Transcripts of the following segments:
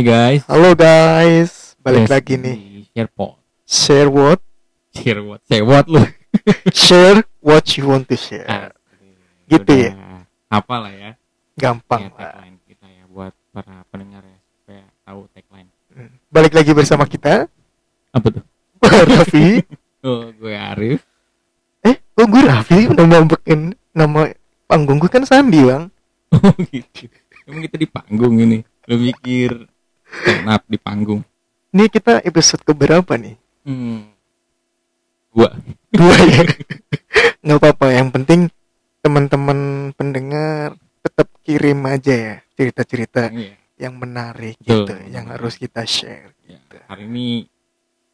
Hai guys. Halo guys, balik Yes, lagi nih. di Sharepot. Share what? Share what? Share what lu? Share what you want to share. Asik. Gitu ya? Udah Apa lah ya? Gampang Ya, lah. tagline kita ya buat para pendengar ya supaya tahu tagline. Hmm. Balik lagi bersama kita, Apa tuh? Raffi. Oh, gue Arif. Eh, kok gue Raffi? Nama nama panggung gue kan Sandi bang. Oh gitu. Emang kita di panggung ini. Lu mikir stand up di panggung. Ini kita episode keberapa nih? Hmm. Gua. Dua ya. Nggak apa-apa. Yang penting teman-teman pendengar tetap kirim aja ya cerita-cerita Iya. yang menarik Betul. gitu, yang harus kita share. Ya, hari ini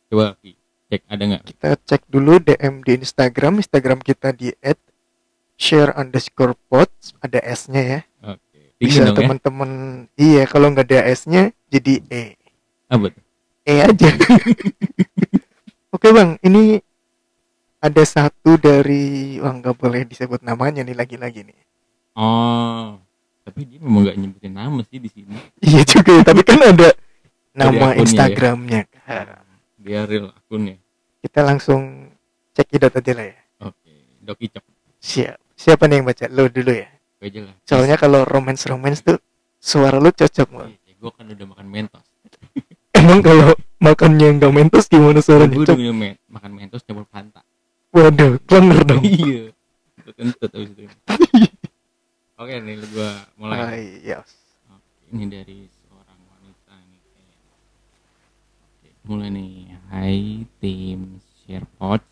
coba cek ada nggak? kita cek dulu DM di Instagram Instagram kita di at share underscore pods ada S nya ya Oke. Bisa Dingin ya. teman-teman iya kalau nggak ada S nya jadi E Apa tuh? E aja oke bang ini ada satu dari wah nggak boleh disebut namanya nih lagi-lagi nih Oh, tapi dia memang nggak nyebutin nama sih di sini. iya juga ya, tapi kan ada nama ya. Instagramnya kan. Dia real akunnya. kita langsung cek idot aja lah ya Oke, Dok Icok. siap siapa nih yang baca lo dulu ya aja lah. Soalnya kalau romance romance tuh suara lu cocok banget. gue kan udah makan mentos. Emang kalau makannya nggak mentos gimana suaranya? Gue udah men makan mentos campur fanta. Waduh, banger dong. iya. Itu kentut abis itu. Oke nih, gue mulai. Hai, yes. Oke, ini dari seorang wanita nih. Oke, mulai nih. Hai tim SharePod.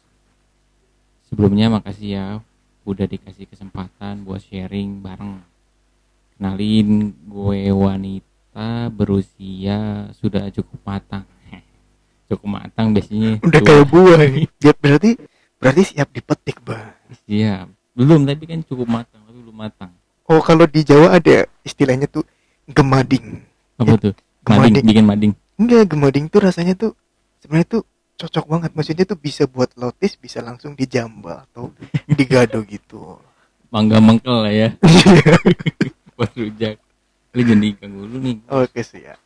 Sebelumnya makasih ya udah dikasih kesempatan buat sharing bareng. Kenalin gue wanita berusia sudah cukup matang. cukup matang biasanya. Udah tua. kayak buah nih. Dia berarti berarti siap dipetik, Bang. Iya, belum tapi kan cukup matang, tapi belum matang. Oh, kalau di Jawa ada istilahnya tuh gemading. Apa Ya, tuh? Mading, gemading. bikin mading. Enggak, gemading tuh rasanya tuh sebenarnya tuh cocok banget. Maksudnya tuh bisa buat lotis, bisa langsung dijambal atau digado gitu. Mangga mengkel lah ya. Buat rujak. Lu jangan diganggu dulu nih. Oke, siap.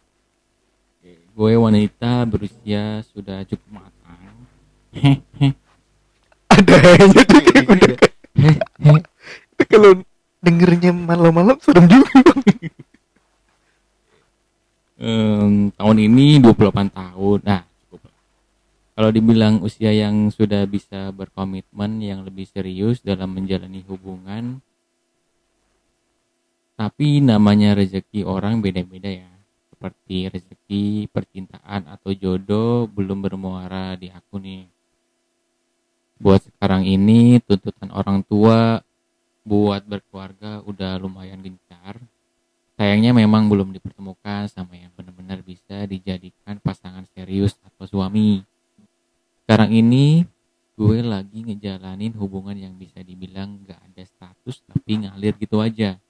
Oke, Gue wanita berusia sudah cukup matang. Ada aja tuh kayak udah kalau dengernya malam-malam serem juga. Em, tahun ini 28 tahun. Nah. Kalau dibilang usia yang sudah bisa berkomitmen yang lebih serius dalam menjalani hubungan, tapi namanya rezeki orang beda-beda ya. Seperti rezeki, percintaan atau jodoh belum bermuara di aku nih. Buat sekarang ini tuntutan orang tua buat berkeluarga udah lumayan gencar sayangnya memang belum dipertemukan sama yang benar-benar bisa dijadikan pasangan serius atau suami. Sekarang ini gue lagi ngejalanin hubungan yang bisa dibilang gak ada status tapi ngalir gitu aja.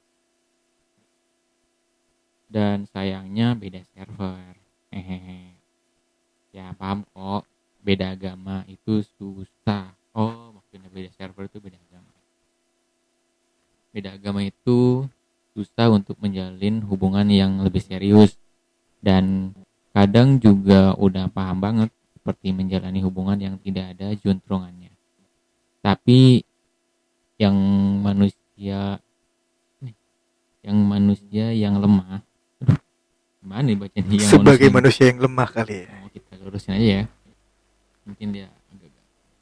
Dan sayangnya beda server. Hehehe. Ya paham kok, beda agama itu susah. Oh, maksudnya beda server itu beda agama. Beda agama itu susah untuk menjalin hubungan yang lebih serius dan kadang juga udah paham banget seperti menjalani hubungan yang tidak ada juntrungannya. Tapi yang manusia nih, yang manusia yang lemah gimana nih bacanya yang Sebagai manusia, manusia yang lemah kali ya. Oh, kita lurusin aja ya. Mungkin dia agak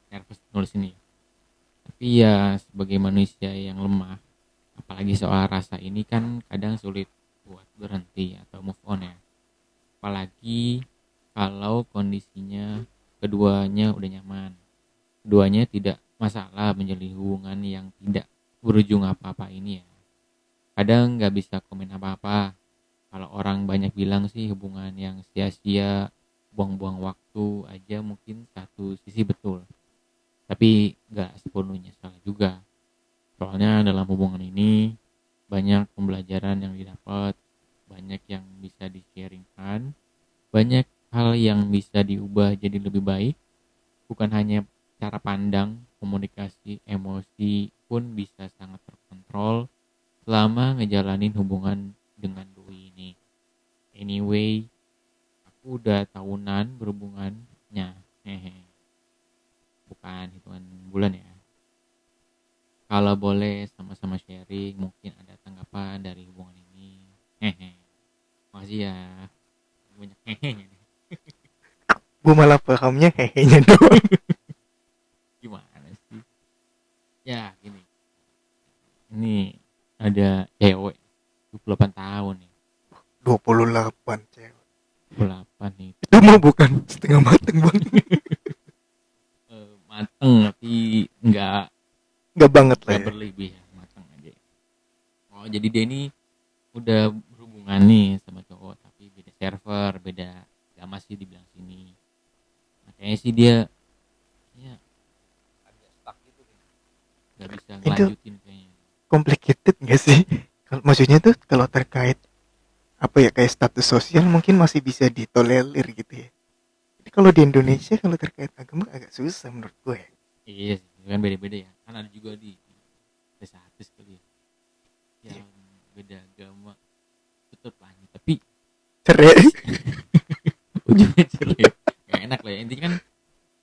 nervous nulis ini. Tapi ya sebagai manusia yang lemah apalagi soal rasa ini kan kadang sulit buat berhenti atau move on ya. Apalagi kalau kondisinya keduanya udah nyaman. Keduanya tidak masalah menjalin hubungan yang tidak berujung apa-apa ini ya. Kadang nggak bisa komen apa-apa. Kalau orang banyak bilang sih hubungan yang sia-sia buang-buang waktu aja mungkin satu sisi betul. Tapi nggak sepenuhnya salah juga. Soalnya dalam hubungan ini banyak pembelajaran yang didapat banyak yang bisa di-sharingkan banyak hal yang bisa diubah jadi lebih baik. Bukan hanya cara pandang komunikasi emosi pun bisa sangat terkontrol selama ngejalanin hubungan dengan doi ini. Anyway udah tahunan berhubungannya. Hehe. Bukan hitungan bulan ya. Kalau boleh sama-sama sharing mungkin ada tanggapan dari hubungan ini. Hehe. Makasih ya banyak hehe pahamnya hehenya doang. Gimana sih? Ya gini. Ini ada cewek 28 tahun nih. 28 cewek. 28 nih. Itu mah bukan setengah mateng bang. Eh, mateng tapi nggak nggak banget lah ya. berlebih ya mateng aja. Oh jadi dia ini udah berhubungan nih sama cowok tapi beda server beda agama sih dibilang sini makanya sih dia ya agak stuck gitu deh nggak bisa Itu- ngelanjutin kayaknya. complicated nggak sih? Kalau- maksudnya tuh kalau terkait apa ya kayak status sosial mungkin masih bisa ditolerir gitu ya. Tapi kalau di Indonesia kalau terkait agama agak susah menurut gue. Iya sih kan beda-beda ya. Kan ada juga di desa artis kali ya. Yang beda agama. Tetap lanjut tapi cerai. Ujungnya cerai enak lah ya. Intinya kan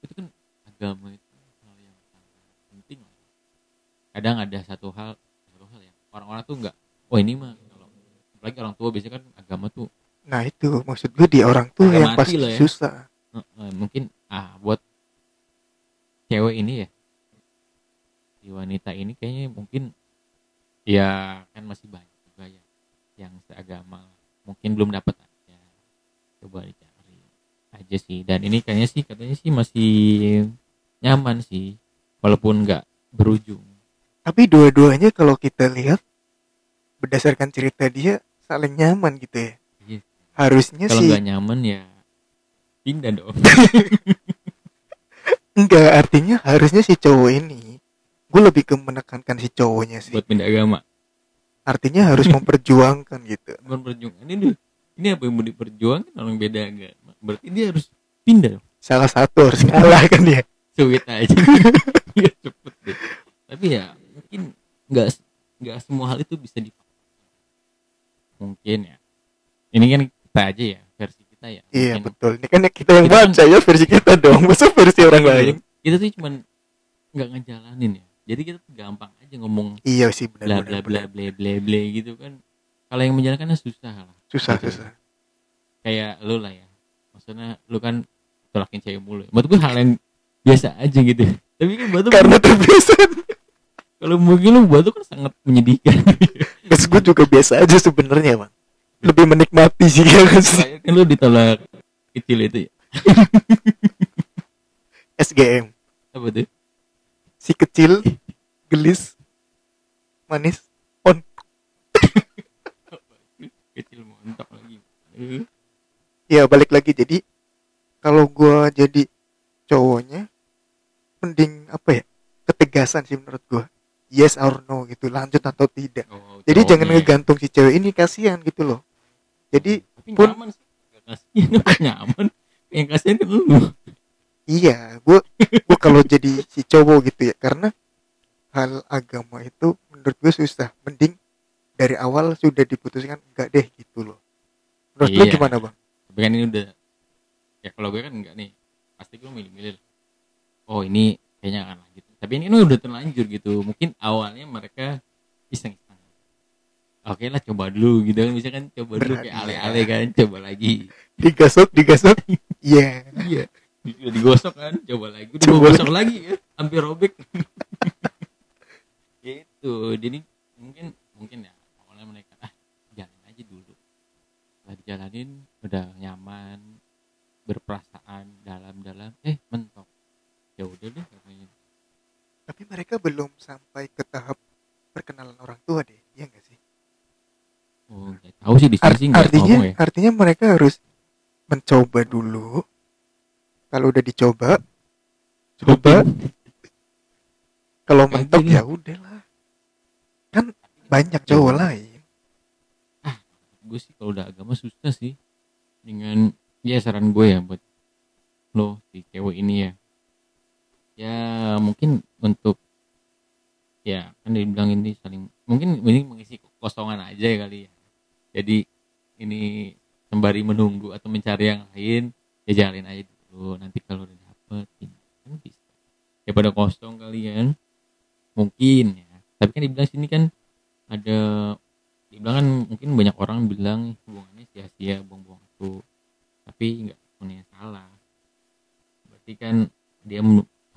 itu kan agama itu hal yang sangat penting lah. Kadang ada satu hal satu hal ya orang-orang tuh nggak oh ini mah kalau apalagi orang tua biasanya kan agama tuh nah itu maksud gue di orang Agak yang pasti ya. susah. Mungkin ah buat cewek ini ya. Si wanita ini kayaknya mungkin ya kan masih banyak juga ya yang seagama mungkin belum dapat aja. Coba dicari aja sih. Dan ini kayaknya sih katanya sih masih nyaman sih walaupun nggak berujung. Tapi dua-duanya kalau kita lihat berdasarkan cerita dia saling nyaman gitu ya. Iya. harusnya kalau sih nggak nyaman ya pindah dong. Enggak artinya harusnya si cowok ini gue lebih ke menekankan si cowoknya sih. Buat pindah agama. Artinya harus memperjuangkan gitu. Bukan perjuangan ini ini apa yang mau diperjuangkan orang beda agama. Berarti dia harus pindah. Salah satu harus ngalah kan dia. Sweet aja. Ya cepet deh. Tapi ya mungkin nggak nggak semua hal itu bisa dipaksa mungkin ya. Ini kan kita aja ya versi kita ya. Iya Mungkin betul. Ini kan kita yang Kita kan- baca ya versi kita dong. Masa versi orang lain? Kita tuh cuman nggak ngejalanin ya. Jadi kita tuh gampang aja ngomong iya sih bla benar bla benar. bla bla bla bla gitu kan. Kalau yang menjalankannya susah lah susah Gitu. susah. Kayak lu lah ya. Maksudnya lu kan tolakin cewek mulu. Menurut gue hal yang biasa aja gitu. Tapi kan batu karena terbiasa. Kalau mungkin lu batu kan sangat menyedihkan. Terus gue juga biasa aja sebenarnya bang. Lebih menikmati sih ya kan kan lu ditolak kecil itu ya. SGM apa tuh? Si kecil gelis manis on kecil montok ya balik lagi. Jadi kalau gua jadi cowoknya mending apa ya? Ketegasan sih menurut gua. Yes or no gitu. Lanjut atau tidak. Oh, jadi cowoknya jangan ya. ngegantung si cewek ini kasihan gitu loh. Jadi tapi pun- nyaman sih. Kasihan nyaman. Yang kasihan kan lu. Iya gua gua kalau jadi si cowok gitu ya. Karena hal agama itu menurut gue susah. Mending dari awal sudah diputuskan enggak deh gitu loh menurut lu Iya. gimana bang? Tapi kan ini udah ya kalau gue kan enggak nih. Pasti gue milih-milih. Oh ini kayaknya akan lanjut. Tapi ini udah terlanjur gitu. Mungkin awalnya mereka iseng-iseng. Oke lah coba dulu gitu kan. Bisa kan coba dulu kayak iya. ale-ale kan coba lagi. Digasok digasok iya. Iya. Udah digosok kan coba lagi. Udah Coba gosok lagi ya. Hampir robek. Gitu. Jadi mungkin mungkin ya awalnya mereka ah jalan aja dulu dijalanin udah nyaman berperasaan dalam-dalam eh mentok. Ya udah deh katanya tapi mereka belum sampai ke tahap perkenalan orang tua deh ya enggak sih? Oh nggak tahu sih di sini Art- sih nggak artinya ya. artinya mereka harus mencoba dulu. Kalau udah dicoba coba. Kalau mentok ya udahlah. Kan banyak cowok lain gue sih kalau udah agama susah sih. Dengan ya saran gue ya buat lo si cewek ini ya. Ya mungkin untuk ya kan dibilang ini saling mungkin ini mengisi kosongan aja ya kali ya. Jadi ini sembari menunggu atau mencari yang lain ya jalin aja dulu. Nanti kalau udah dapet ya, kan bisa. Daripada kosong kalian mungkin ya. Tapi kan dibilang sini kan ada dibilang kan mungkin banyak orang bilang hubungannya sia-sia buang-buang waktu. Tapi nggak punya salah. Berarti kan dia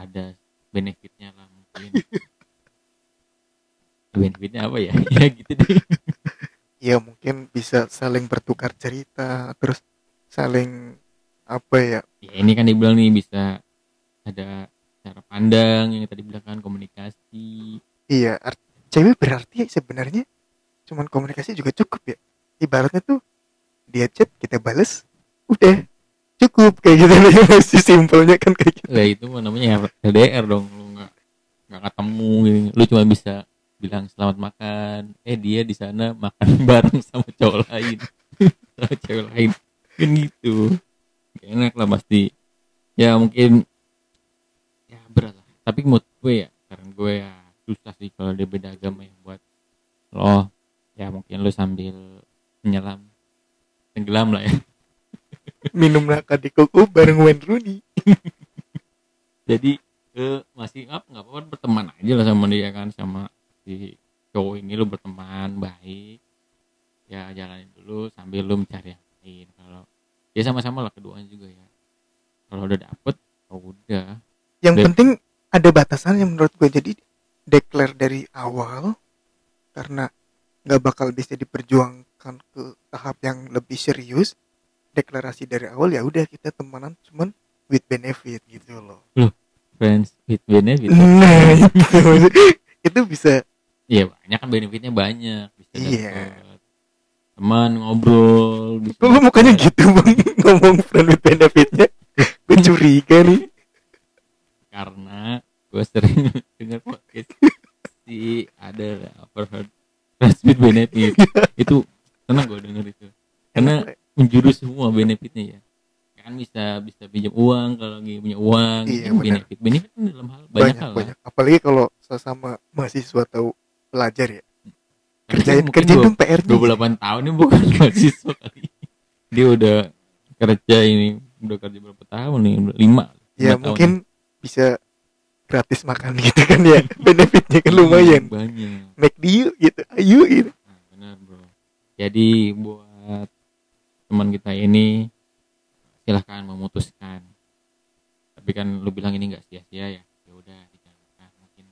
ada benefitnya lah mungkin. Benefitnya apa ya? Ya gitu deh. Ya mungkin bisa saling bertukar cerita terus saling apa ya? Ya ini kan dibilang nih bisa ada cara pandang yang tadi bilang kan komunikasi. Iya cewek berarti sebenarnya cuman komunikasi juga cukup ya. Ibaratnya tuh dia chat kita bales udah. Cukup kayak gitu. Masih simpelnya kan kayak gitu. Lah itu mah namanya LDR dong. Lu nggak nggak ketemu gitu. lu cuma bisa bilang selamat makan. Eh dia di sana makan bareng sama cowok lain. Sama cewek lain. Kan gitu. Gak enak lah pasti. Ya mungkin ya berat lah. Tapi mood gue ya karena gue ya susah sih kalau dia beda agama ya buat lo ya mungkin lo sambil menyelam. Tenggelam lah ya. Minum di koko bareng Wayne Rooney. Jadi eh, masih apa nggak apa-apa berteman aja lah sama dia kan sama si cowok ini lu berteman baik. Ya jalanin dulu sambil lu mencari yang lain. Kalau ya sama-sama lah keduanya juga ya. Kalau udah dapet oh udah. Yang penting ada batasannya menurut gue. Jadi declare dari awal karena nggak bakal bisa diperjuangkan ke tahap yang lebih serius deklarasi dari awal ya udah kita temenan cuman with benefit gitu loh. Friends with benefit? Nah itu itu bisa. Iya banyak kan benefitnya banyak. Bisa Iya. dapet teman ngobrol bisa kok mukanya gitu bang? Ngomong friend with benefitnya? Gue curiga nih. Karena gue sering dengar podcast si ada overheard with benefit. Itu senang gue denger itu. Karena menjurus semua benefitnya ya. Kan bisa bisa pinjam uang kalau lagi punya uang Iya, kan benefit. Benefit kan dalam hal banyak, banyak hal banyak. Apalagi kalau sesama mahasiswa tahu pelajar ya. Karena kerjain mungkin kerjain dua- dong PR nya 28 tahun ini bukan mahasiswa kali. Dia udah kerja ini udah kerja berapa tahun nih? Lima ya lima tahun. mungkin bisa gratis makan gitu kan ya benefitnya kan lumayan banyak make yuk gitu ayo gitu Nah, benar bro. Jadi buat teman kita ini silahkan memutuskan. Tapi kan lu bilang ini nggak sia-sia ya. Ya udah dijalankan. Mungkin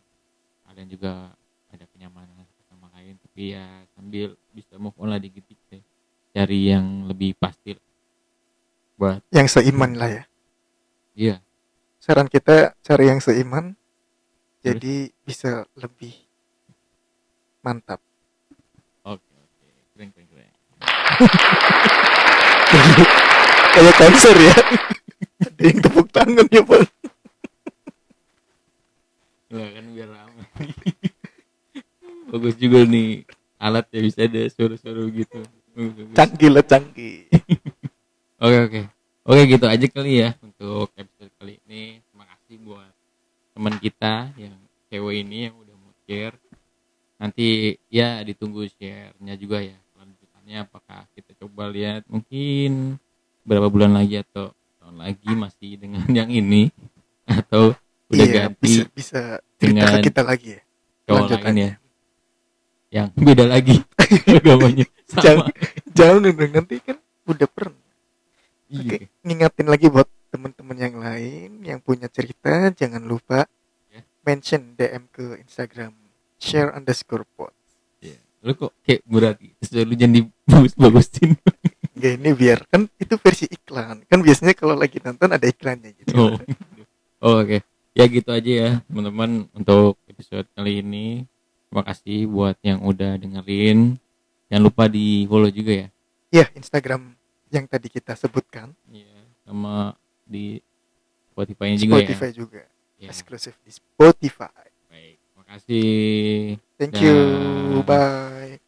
kalian juga ada kenyamanan sama lain. Tapi ya sambil bisa move on lah dikit dikit. Cari yang lebih pasti. Buat yang seiman lah ya iya. Saran kita cari yang seiman jadi bisa lebih mantap Oke oke. Keren keren keren. kayak konser ya ada yang tepuk tangan ya bang Lah kan biar ramai. Bagus juga nih alat ya bisa ada suara-suara gitu. Bagus. canggih lah canggih Oke oke. Oke gitu aja kali ya untuk episode ini. Terima kasih buat teman kita yang cewek ini yang udah mau share. Nanti ya ditunggu share-nya juga ya. Lanjutannya apakah kita coba lihat mungkin berapa bulan lagi atau tahun lagi masih dengan yang ini atau udah iya ganti bisa bisa dengan kita lagi ya lain ya. Yang beda lagi agamanya sama. jangan jangan nanti kan udah pernah Iya. Oke, ngingatin lagi buat teman-teman yang lain yang punya cerita jangan lupa Ya. mention DM ke Instagram share underscore pod. Iya. Lu kok kayak berat gitu. Lu jangan dibagus-bagusin. Ya ini biar kan itu versi iklan. Kan biasanya kalau lagi nonton ada iklannya gitu. Oh. Oh, Oke. Ya gitu aja ya, teman-teman untuk episode kali ini. Terima kasih buat yang udah dengerin. Jangan lupa di follow juga ya. Ya, Instagram yang tadi kita sebutkan, Iya. Sama di Spotify-nya juga ya? Spotify ya? juga. Yeah. Eksklusif di Spotify. Baik, makasih. Thank Dan... you. Bye.